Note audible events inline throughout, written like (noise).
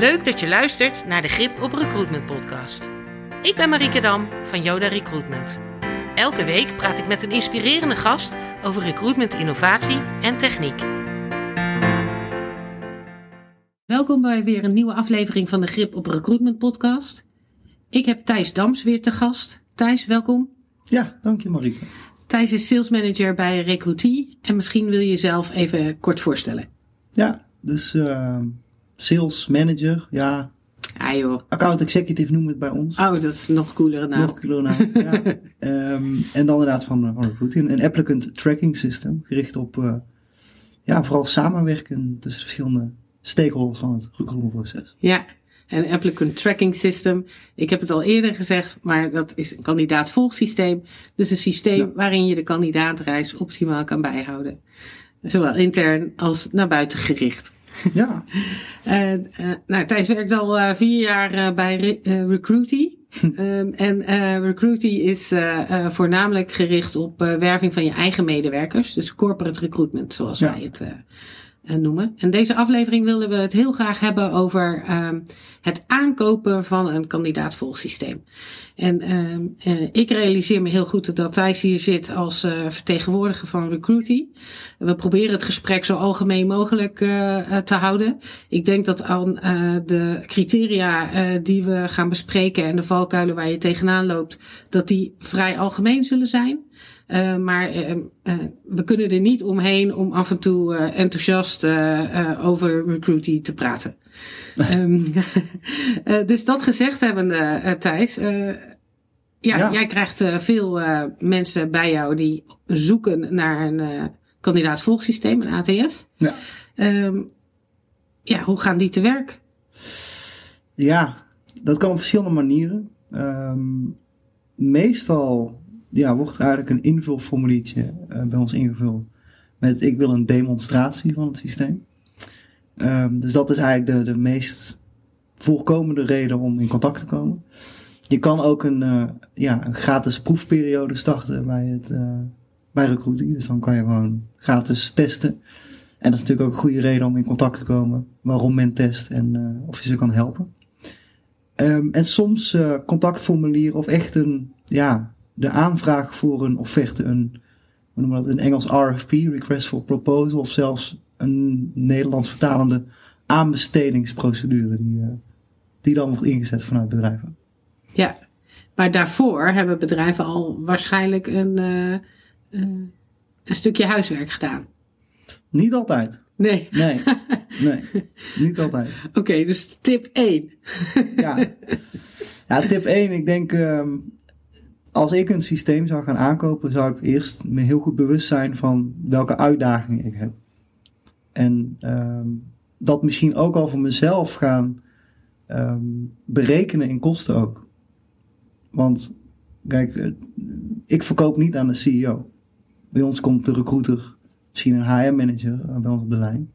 Leuk dat je luistert naar de Grip op Recruitment podcast. Ik ben Marieke Dam van Yoda Recruitment. Elke week praat ik met een inspirerende gast over recruitment innovatie en techniek. Welkom bij weer een nieuwe aflevering van de Grip op Recruitment podcast. Ik heb Thijs Dams weer te gast. Thijs, welkom. Ja, dank je Marieke. Thijs is sales manager bij Recruitie en misschien wil je jezelf even kort voorstellen. Ja, dus uh, sales manager, ja. Ah joh. Account executive noemen we het bij ons. Oh, dat is nog coolere naam. Nog coolere naam, ja. Um, (laughs) en dan inderdaad van, van Recruiting. Een applicant tracking system, gericht op uh, ja, vooral samenwerken tussen de verschillende stakeholders van het recruitmentproces. Ja, en applicant tracking system. Ik heb het al eerder gezegd, maar dat is een kandidaat-volgsysteem. Dus een systeem ja. waarin je de kandidaatreis optimaal kan bijhouden. Zowel intern als naar buiten gericht. Ja. uh, (laughs) uh, nou, Thijs werkt al uh, vier jaar bij Re Recruity. um, en Recruity is voornamelijk gericht op werving van je eigen medewerkers. Dus corporate recruitment, zoals wij het noemen. En deze aflevering willen we het heel graag hebben over um, het aankopen van een kandidaatvolgsysteem. En um, ik realiseer me heel goed dat Thijs hier zit als uh, vertegenwoordiger van Recruity. We proberen het gesprek zo algemeen mogelijk uh, te houden. Ik denk dat aan de criteria die we gaan bespreken en de valkuilen waar je tegenaan loopt, dat die vrij algemeen zullen zijn. Uh, maar uh, uh, we kunnen er niet omheen om af en toe enthousiast over recruiting te praten. um, (laughs) (laughs) dus dat gezegd hebbende, Thijs. Ja, ja, jij krijgt veel mensen bij jou die zoeken naar een kandidaat-volgsysteem, een ATS. Ja. Um, ja, hoe gaan die te werk? Ja, dat kan op verschillende manieren. Um, meestal ja, wordt eigenlijk een invulformuliertje uh, bij ons ingevuld. Met ik wil een demonstratie van het systeem. Um, dus dat is eigenlijk de, de meest voorkomende reden om in contact te komen. Je kan ook een, uh, ja, een gratis proefperiode starten bij, het, uh, bij recruiting. Dus dan kan je gewoon gratis testen. En dat is natuurlijk ook een goede reden om in contact te komen. Waarom men test en of je ze kan helpen. Um, en soms contactformulier of echt een, ja, de aanvraag voor een offerte, een, hoe noemen we dat in Engels RFP, Request for Proposal, of zelfs een Nederlands vertalende aanbestedingsprocedure die, uh, die dan wordt ingezet vanuit bedrijven. Ja, maar daarvoor hebben bedrijven al waarschijnlijk een, uh, uh, een stukje huiswerk gedaan. Niet altijd. Nee. Nee, nee (laughs) niet altijd. Oké, okay, dus tip 1. ja. ja, tip 1, ik denk um, als ik een systeem zou gaan aankopen, zou ik eerst me heel goed bewust zijn van welke uitdagingen ik heb. En um, dat misschien ook al voor mezelf gaan um, berekenen in kosten ook. Want kijk, ik verkoop niet aan de CEO. Bij ons komt de recruiter, misschien een HR-manager uh, bij ons op de lijn.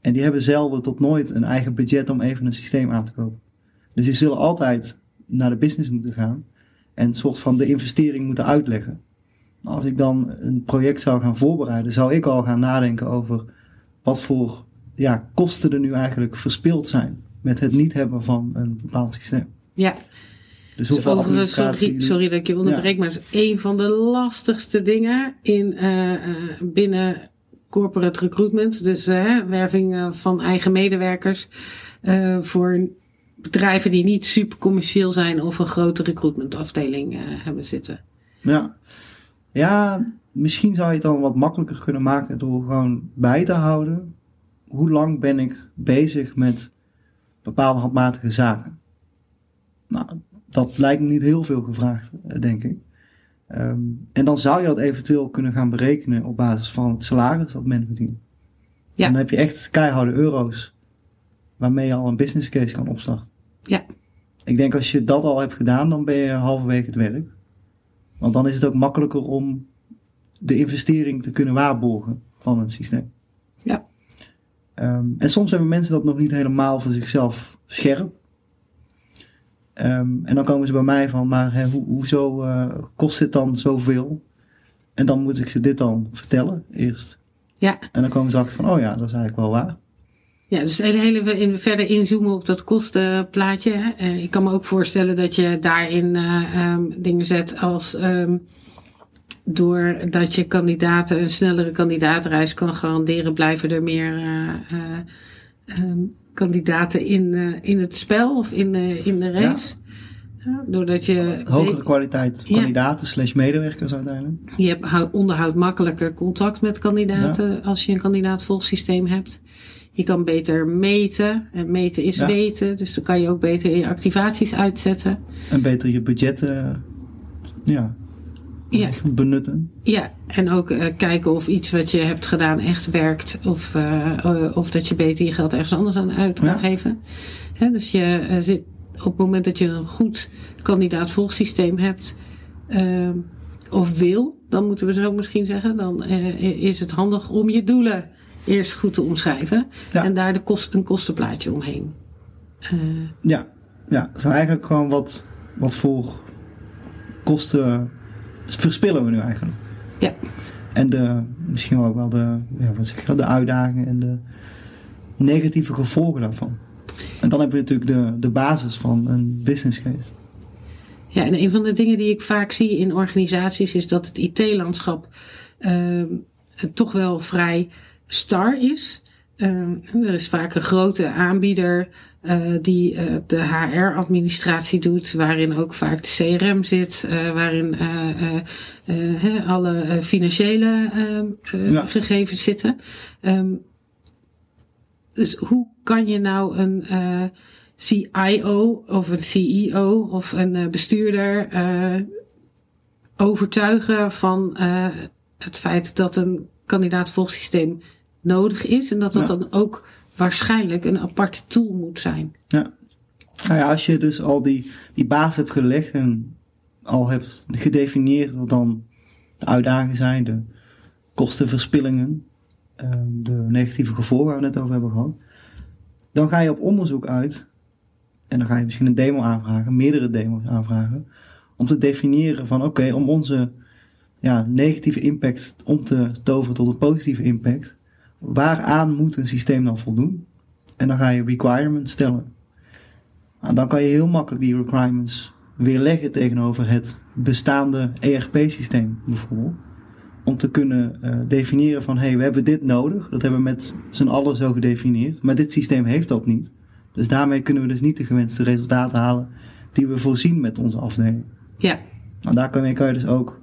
En die hebben zelden tot nooit een eigen budget om even een systeem aan te kopen. Dus die zullen altijd naar de business moeten gaan en een soort van de investering moeten uitleggen. Als ik dan een project zou gaan voorbereiden, zou ik al gaan nadenken over wat voor ja, kosten er nu eigenlijk verspild zijn met het niet hebben van een bepaald systeem. Ja. Dus hoeveel dus overigens, sorry, sorry dat ik je onderbreek, ja. maar het is een van de lastigste dingen in, uh, uh, binnen corporate recruitment. Dus uh, werving van eigen medewerkers voor bedrijven die niet super commercieel zijn of een grote recruitmentafdeling uh, hebben zitten. Ja. ja, misschien zou je het dan wat makkelijker kunnen maken door gewoon bij te houden. Hoe lang ben ik bezig met bepaalde handmatige zaken? Nou, dat lijkt me niet heel veel gevraagd, eh, denk ik. Um, en dan zou je dat eventueel kunnen gaan berekenen op basis van het salaris dat men verdient. Ja. En dan heb je echt keiharde euro's waarmee je al een business case kan opstarten. Ja. Ik denk als je dat al hebt gedaan, dan ben je halverwege het werk. Want dan is het ook makkelijker om de investering te kunnen waarborgen van een systeem. Ja. Um, en soms hebben mensen dat nog niet helemaal voor zichzelf scherp. Um, en dan komen ze bij mij van, maar hè, ho hoezo uh, kost dit dan zoveel? En dan moet ik ze dit dan vertellen eerst. Ja. En dan komen ze achter van, oh ja, dat is eigenlijk wel waar. Ja, dus hele, hele in, verder inzoomen op dat kostenplaatje. Uh, ik kan me ook voorstellen dat je daarin uh, um, dingen zet als um, doordat je kandidaten een snellere kandidaatreis kan garanderen, blijven er meer uh, um, kandidaten in, in het spel of in, in de race. Ja. doordat je hogere kwaliteit kandidaten ja. slash medewerkers uiteindelijk. Je hebt, onderhoudt makkelijker contact met kandidaten ja. als je een kandidaatvolgsysteem hebt. Je kan beter meten. En meten is weten. Dus dan kan je ook beter je activaties uitzetten. En beter je budgetten ja, ja. benutten. Ja, en ook uh, kijken of iets wat je hebt gedaan echt werkt. Of, uh, of dat je beter je geld ergens anders aan uit kan ja. geven. Dus je zit op het moment dat je een goed kandidaat-volgsysteem hebt. of wil, dan moeten we zo misschien zeggen. Dan is het handig om je doelen eerst goed te omschrijven. Ja. En daar de kost, een kostenplaatje omheen. Uh, ja, ja. Zo eigenlijk gewoon wat, wat voor kosten verspillen we nu eigenlijk. Ja. En de, misschien wel ook wel de, ja, wat zeg je dat, de uitdagingen en de negatieve gevolgen daarvan. En dan heb je natuurlijk de, de basis van een business case. Ja, en een van de dingen die ik vaak zie in organisaties is dat het IT-landschap uh, toch wel vrij star is. Uh, er is vaak een grote aanbieder uh, die uh, de HR-administratie doet, waarin ook vaak de CRM zit, waarin he, alle financiële ehm, ja. gegevens zitten. Um, dus hoe kan je nou een CIO of een CEO of een bestuurder overtuigen van het feit dat een kandidaat-volgsysteem nodig is. En dat dat ja. dan ook waarschijnlijk een aparte tool moet zijn. Ja. Nou ja, als je dus al die, die basis hebt gelegd en al hebt gedefinieerd wat dan de uitdagingen zijn, de kostenverspillingen, ehm, de negatieve gevolgen waar we het net over hebben gehad, dan ga je op onderzoek uit en dan ga je misschien een demo aanvragen, meerdere demo's aanvragen, om te definiëren van oké, om onze ja, negatieve impact om te toveren tot een positieve impact, waaraan moet een systeem dan voldoen? En dan ga je requirements stellen. Nou, dan kan je heel makkelijk die requirements weerleggen tegenover het bestaande ERP-systeem bijvoorbeeld. Om te kunnen uh, definiëren van hé, hey, we hebben dit nodig. Dat hebben we met z'n allen zo gedefinieerd. Maar dit systeem heeft dat niet. Dus daarmee kunnen we dus niet de gewenste resultaten halen die we voorzien met onze afdeling. Ja. Nou, daar kan je, dus ook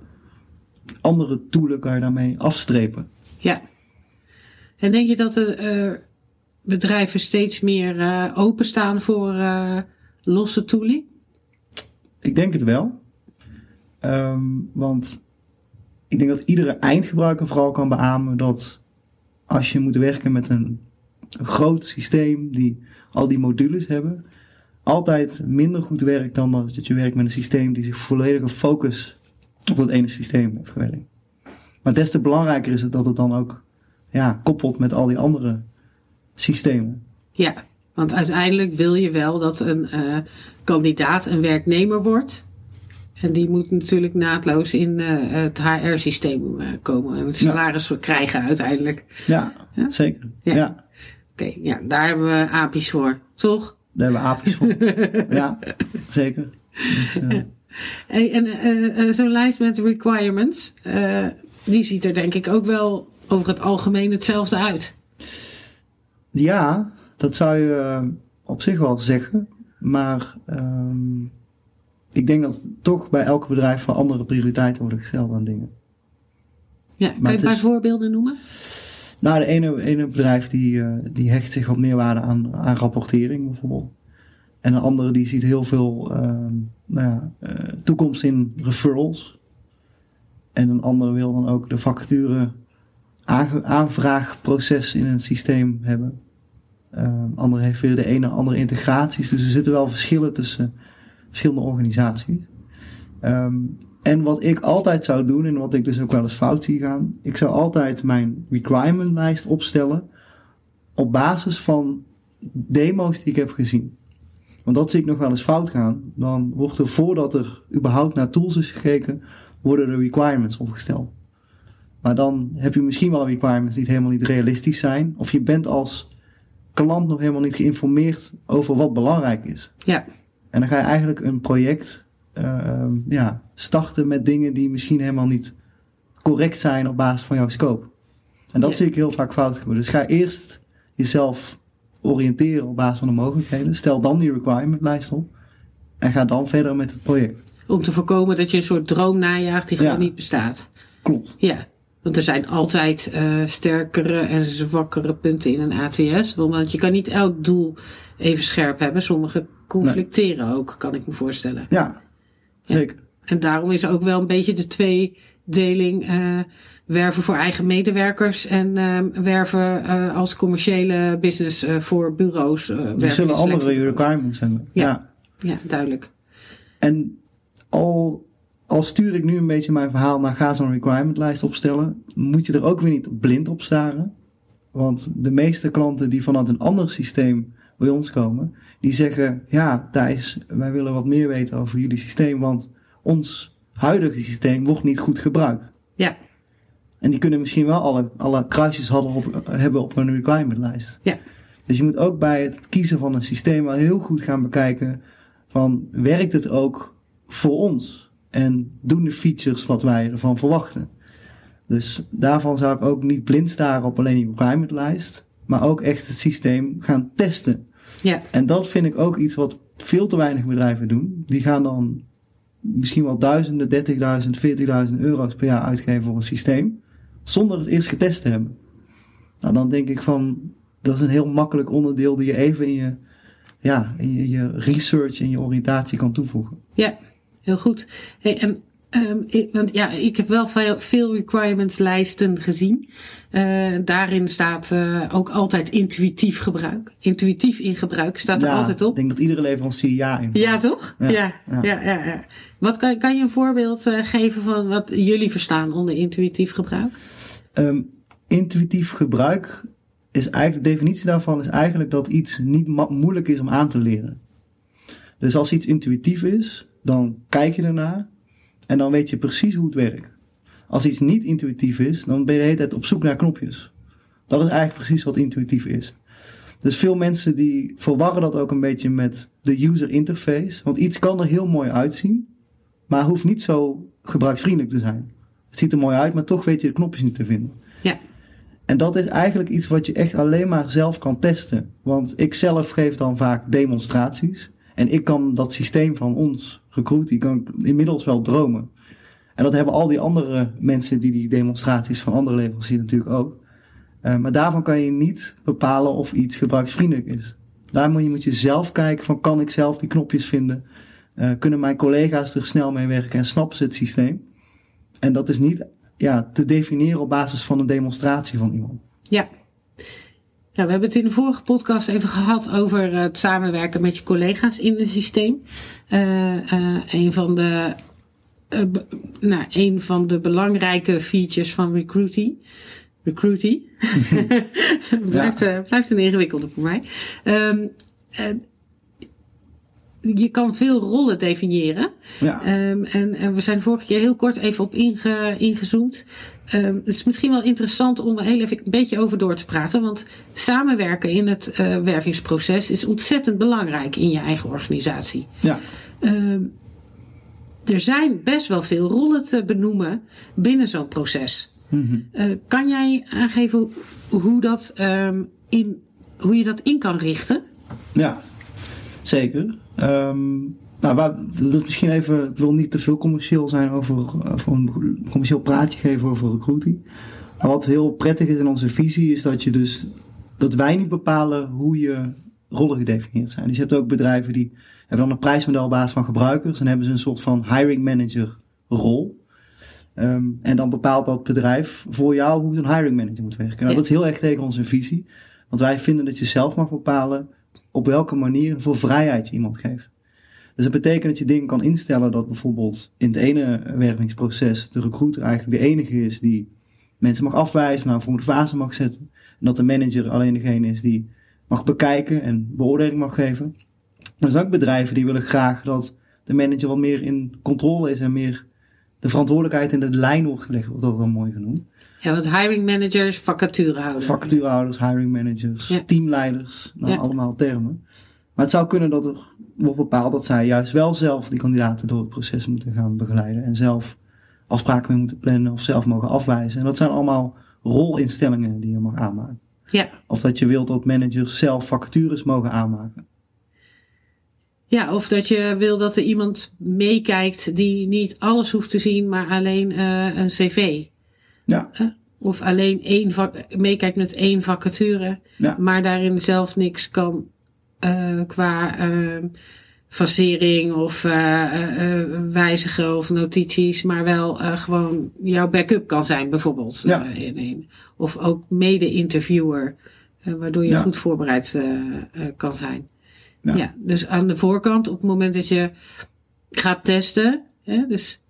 andere toolen kan je daarmee afstrepen. Ja. En denk je dat de uh, bedrijven steeds meer uh, openstaan voor uh, losse tooling? Ik denk het wel. Um, want ik denk dat iedere eindgebruiker vooral kan beamen dat als je moet werken met een, groot systeem die al die modules hebben, altijd minder goed werkt dan dat je werkt met een systeem die zich volledig focust op dat ene systeem heeft gewerkt. Maar des te belangrijker is het dat het dan ook ja, koppelt met al die andere systemen. Ja, want uiteindelijk wil je wel dat een uh, kandidaat een werknemer wordt. En die moet natuurlijk naadloos in uh, het HR-systeem uh, komen en het salaris ja. krijgen uiteindelijk. Ja, ja? zeker. Ja. ja. Oké, okay, ja, daar hebben we API's voor, toch? Daar hebben we API's voor. (laughs) ja, zeker. Dus, en uh, zo'n lijst met requirements, die ziet er denk ik ook wel over het algemeen hetzelfde uit. Ja, dat zou je op zich wel zeggen. Maar um, ik denk dat toch bij elk bedrijf wel andere prioriteiten worden gesteld aan dingen. Ja, kan je een paar is, voorbeelden noemen? Nou, de ene, ene bedrijf die, die hecht zich wat meer waarde aan, aan rapportering bijvoorbeeld. En een andere die ziet heel veel uh, nou ja, uh, toekomst in referrals. En een andere wil dan ook de vacature aanvraagproces in een systeem hebben. Uh, andere heeft weer de ene andere integraties. Dus er zitten wel verschillen tussen verschillende organisaties. Um, en wat ik altijd zou doen, en wat ik dus ook wel eens fout zie gaan, ik zou altijd mijn requirement lijst opstellen op basis van demo's die ik heb gezien. Want dat zie ik nog wel eens fout gaan. Dan wordt er voordat er überhaupt naar tools is gekeken, worden er requirements opgesteld. Maar dan heb je misschien wel requirements die helemaal niet realistisch zijn. Of je bent als klant nog helemaal niet geïnformeerd over wat belangrijk is. Ja. En dan ga je eigenlijk een project uh, ja, starten met dingen die misschien helemaal niet correct zijn op basis van jouw scope. En dat Ja. zie ik heel vaak fout gebeuren. Dus ga eerst jezelf oriënteren op basis van de mogelijkheden. Stel dan die requirement lijst op. En ga dan verder met het project. Om te voorkomen dat je een soort droom najaagt die Ja. gewoon niet bestaat. Klopt. Ja. Want er zijn altijd eh, sterkere en zwakkere punten in een ATS. Want je kan niet elk doel even scherp hebben. Sommige conflicteren ook, kan ik me voorstellen. Ja, zeker. En daarom is er ook wel een beetje de tweedeling. eh werven voor eigen medewerkers en eh, werven eh, als commerciële business voor bureaus. eh, Die zullen andere requirements hebben. Ja. ja. Ja, duidelijk. En al, al stuur ik nu een beetje mijn verhaal naar ga zo'n requirement lijst opstellen, moet je er ook weer niet blind op staren. Want de meeste klanten die vanuit een ander systeem bij ons komen, die zeggen, ja Thijs, wij willen wat meer weten over jullie systeem, want ons huidige systeem wordt niet goed gebruikt. Ja, En die kunnen misschien wel alle, alle kruisjes hadden op, hebben op hun requirement lijst. ja, Dus je moet ook bij het kiezen van een systeem wel heel goed gaan bekijken van werkt het ook voor ons? En doen de features wat wij ervan verwachten? Dus daarvan zou ik ook niet blind staren op alleen die requirement lijst, maar ook echt het systeem gaan testen. ja, En dat vind ik ook iets wat veel te weinig bedrijven doen. Die gaan dan misschien wel duizenden, 30.000, 40.000 euro's per jaar uitgeven voor een systeem, zonder het eerst getest te hebben. Nou, dan denk ik van, dat is een heel makkelijk onderdeel die je even in je, ja, in je, je research en je oriëntatie kan toevoegen. ja. Heel goed. Hey, en, ehm, ik, want ja, ik heb wel veel, veel requirements lijsten gezien. Eh, daarin staat eh, ook altijd intuïtief gebruik. Intuïtief in gebruik staat er Ja, altijd Ik op. denk dat iedere leverancier ja in. Ja, toch? Ja, Ja, ja, ja. Wat kan, kan je een voorbeeld eh, geven van wat jullie verstaan onder intuïtief gebruik? Ehm, intuïtief gebruik is eigenlijk, de definitie daarvan is eigenlijk dat iets niet moeilijk is om aan te leren. Dus als iets intuïtief is, dan kijk je ernaar en dan weet je precies hoe het werkt. Als iets niet intuïtief is, dan ben je de hele tijd op zoek naar knopjes. Dat is eigenlijk precies wat intuïtief is. Dus veel mensen die verwarren dat ook een beetje met de user interface. Want iets kan er heel mooi uitzien, maar hoeft niet zo gebruiksvriendelijk te zijn. Het ziet er mooi uit, maar toch weet je de knopjes niet te vinden. Ja, En dat is eigenlijk iets wat je echt alleen maar zelf kan testen. Want ik zelf geef dan vaak demonstraties. En ik kan dat systeem van ons, Recruit, die kan inmiddels wel dromen. En dat hebben al die andere mensen die die demonstraties van andere leveranciers natuurlijk ook. Eh, maar daarvan kan je niet bepalen of iets gebruiksvriendelijk is. Daar moet je, moet je zelf kijken van kan ik zelf die knopjes vinden? Eh, kunnen mijn collega's er snel mee werken en snappen ze het systeem? En dat is niet ja, te definiëren op basis van een demonstratie van iemand. ja. Nou, we hebben het in de vorige podcast even gehad over eh, het samenwerken met je collega's in het systeem. Eh, een, van de, nou, een van de belangrijke features van Recruity. Recruity. (laughs) blijft, blijft een ingewikkelde voor mij. Ehm, eh, je kan veel rollen definiëren. Ja, Ehm, en, en we zijn vorige keer heel kort even op inge, ingezoomd. Ehm, het is misschien wel interessant om er heel even een beetje over door te praten. Want samenwerken in het eh, wervingsproces is ontzettend belangrijk in je eigen organisatie. ja. Ehm, er zijn best wel veel rollen te benoemen binnen zo'n proces. Mhm. Eh, kan jij aangeven hoe, dat, ehm, in, hoe je dat in kan richten? ja. zeker. Ehm, nou, waar, dat is misschien even, ik wil niet te veel commercieel zijn over, over een commercieel praatje geven over recruiting. Maar wat heel prettig is in onze visie is dat je dus, dat wij niet bepalen hoe je rollen gedefinieerd zijn. Dus je hebt ook bedrijven die hebben dan een prijsmodel op basis van gebruikers en hebben ze een soort van hiring manager rol. Ehm, en dan bepaalt dat bedrijf voor jou hoe zo'n hiring manager moet werken. Nou, Ja. Dat is heel erg tegen onze visie. Want wij vinden dat je zelf mag bepalen op welke manier voor vrijheid je iemand geeft. Dus dat betekent dat je dingen kan instellen dat bijvoorbeeld in het ene wervingsproces de recruiter eigenlijk de enige is die mensen mag afwijzen, naar een volgende fase mag zetten. En dat de manager alleen degene is die mag bekijken en beoordeling mag geven. Maar er zijn ook bedrijven die willen graag dat de manager wat meer in controle is en meer de verantwoordelijkheid in de lijn wordt gelegd, wordt dat wel mooi genoemd. Ja, want hiring managers, vacaturehouders. Vacaturehouders, hiring managers, Ja. teamleiders, nou, Ja. allemaal termen. Maar het zou kunnen dat er wordt bepaald dat zij juist wel zelf die kandidaten door het proces moeten gaan begeleiden. En zelf afspraken mee moeten plannen of zelf mogen afwijzen. En dat zijn allemaal rolinstellingen die je mag aanmaken. Ja. Of dat je wilt dat managers zelf vacatures mogen aanmaken. ja, of dat je wil dat er iemand meekijkt die niet alles hoeft te zien, maar alleen eh, een cv. Ja, Of alleen één vak- meekijkt met één vacature, Ja. maar daarin zelf niks kan eh, qua eh, fasering of eh, eh, wijzigen of notities, maar wel gewoon jouw backup kan zijn bijvoorbeeld. Ja. in, in. Of ook mede-interviewer, waardoor je Ja. goed voorbereid kan zijn. Ja. Ja. dus aan de voorkant, op het moment dat je gaat testen, hè, dus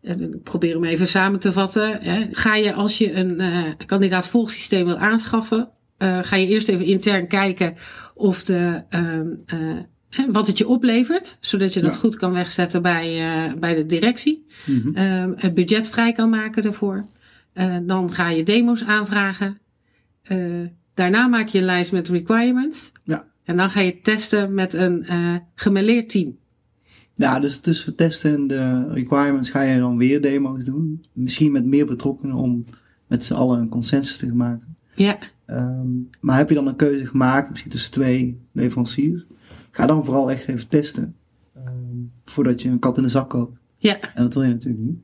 ik probeer hem even samen te vatten. Hè. Ga je als je een eh kandidaat volgsysteem wil aanschaffen, eh, ga je eerst even intern kijken of de, ehm, eh, wat het je oplevert, zodat je dat Ja. goed kan wegzetten bij, eh, bij de directie. Mhm. Ehm, het budget vrij kan maken daarvoor. Dan ga je demo's aanvragen. Daarna maak je een lijst met requirements. Ja. En dan ga je testen met een gemêleerd team. Ja, dus tussen het testen en de requirements ga je dan weer demo's doen. Misschien met meer betrokkenen om met z'n allen een consensus te maken. Ja, Ehm, maar heb je dan een keuze gemaakt, misschien tussen twee leveranciers? Ga dan vooral echt even testen. ehm, voordat je een kat in de zak koopt. ja, En dat wil je natuurlijk niet.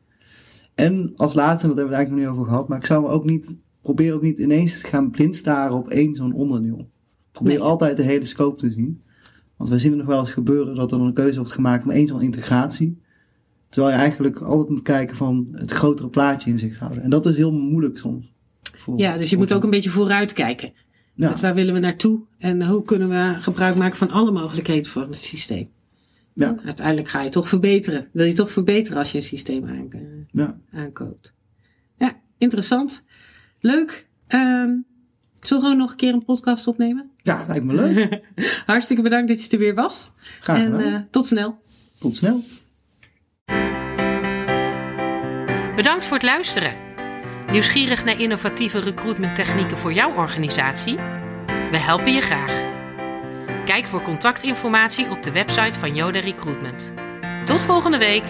En als laatste, dat hebben we het eigenlijk nog niet over gehad, maar ik zou ook niet, probeer ook niet ineens te gaan blind staren op één zo'n onderdeel. Probeer Nee. altijd de hele scope te zien. Want wij zien het nog wel eens gebeuren dat er dan een keuze wordt gemaakt om één zo'n integratie. Terwijl je eigenlijk altijd moet kijken van het grotere plaatje in zich houden. En dat is heel moeilijk soms. Voor- ja, dus je moet ook een beetje vooruit kijken. Ja, Met waar willen we naartoe? En hoe kunnen we gebruik maken van alle mogelijkheden van het systeem? Ja. Uiteindelijk ga je toch verbeteren. Wil je toch verbeteren als je een systeem aan, eh, ja. aankoopt. Ja, interessant. Leuk. Ehm zullen we gewoon nog een keer een podcast opnemen? ja, lijkt me leuk. (laughs) Hartstikke bedankt dat je er weer was. Graag en eh, tot snel. Tot snel. Bedankt voor het luisteren. Nieuwsgierig naar innovatieve recruitment technieken voor jouw organisatie? We helpen je graag. Kijk voor contactinformatie op de website van Yoda Recruitment. Tot volgende week.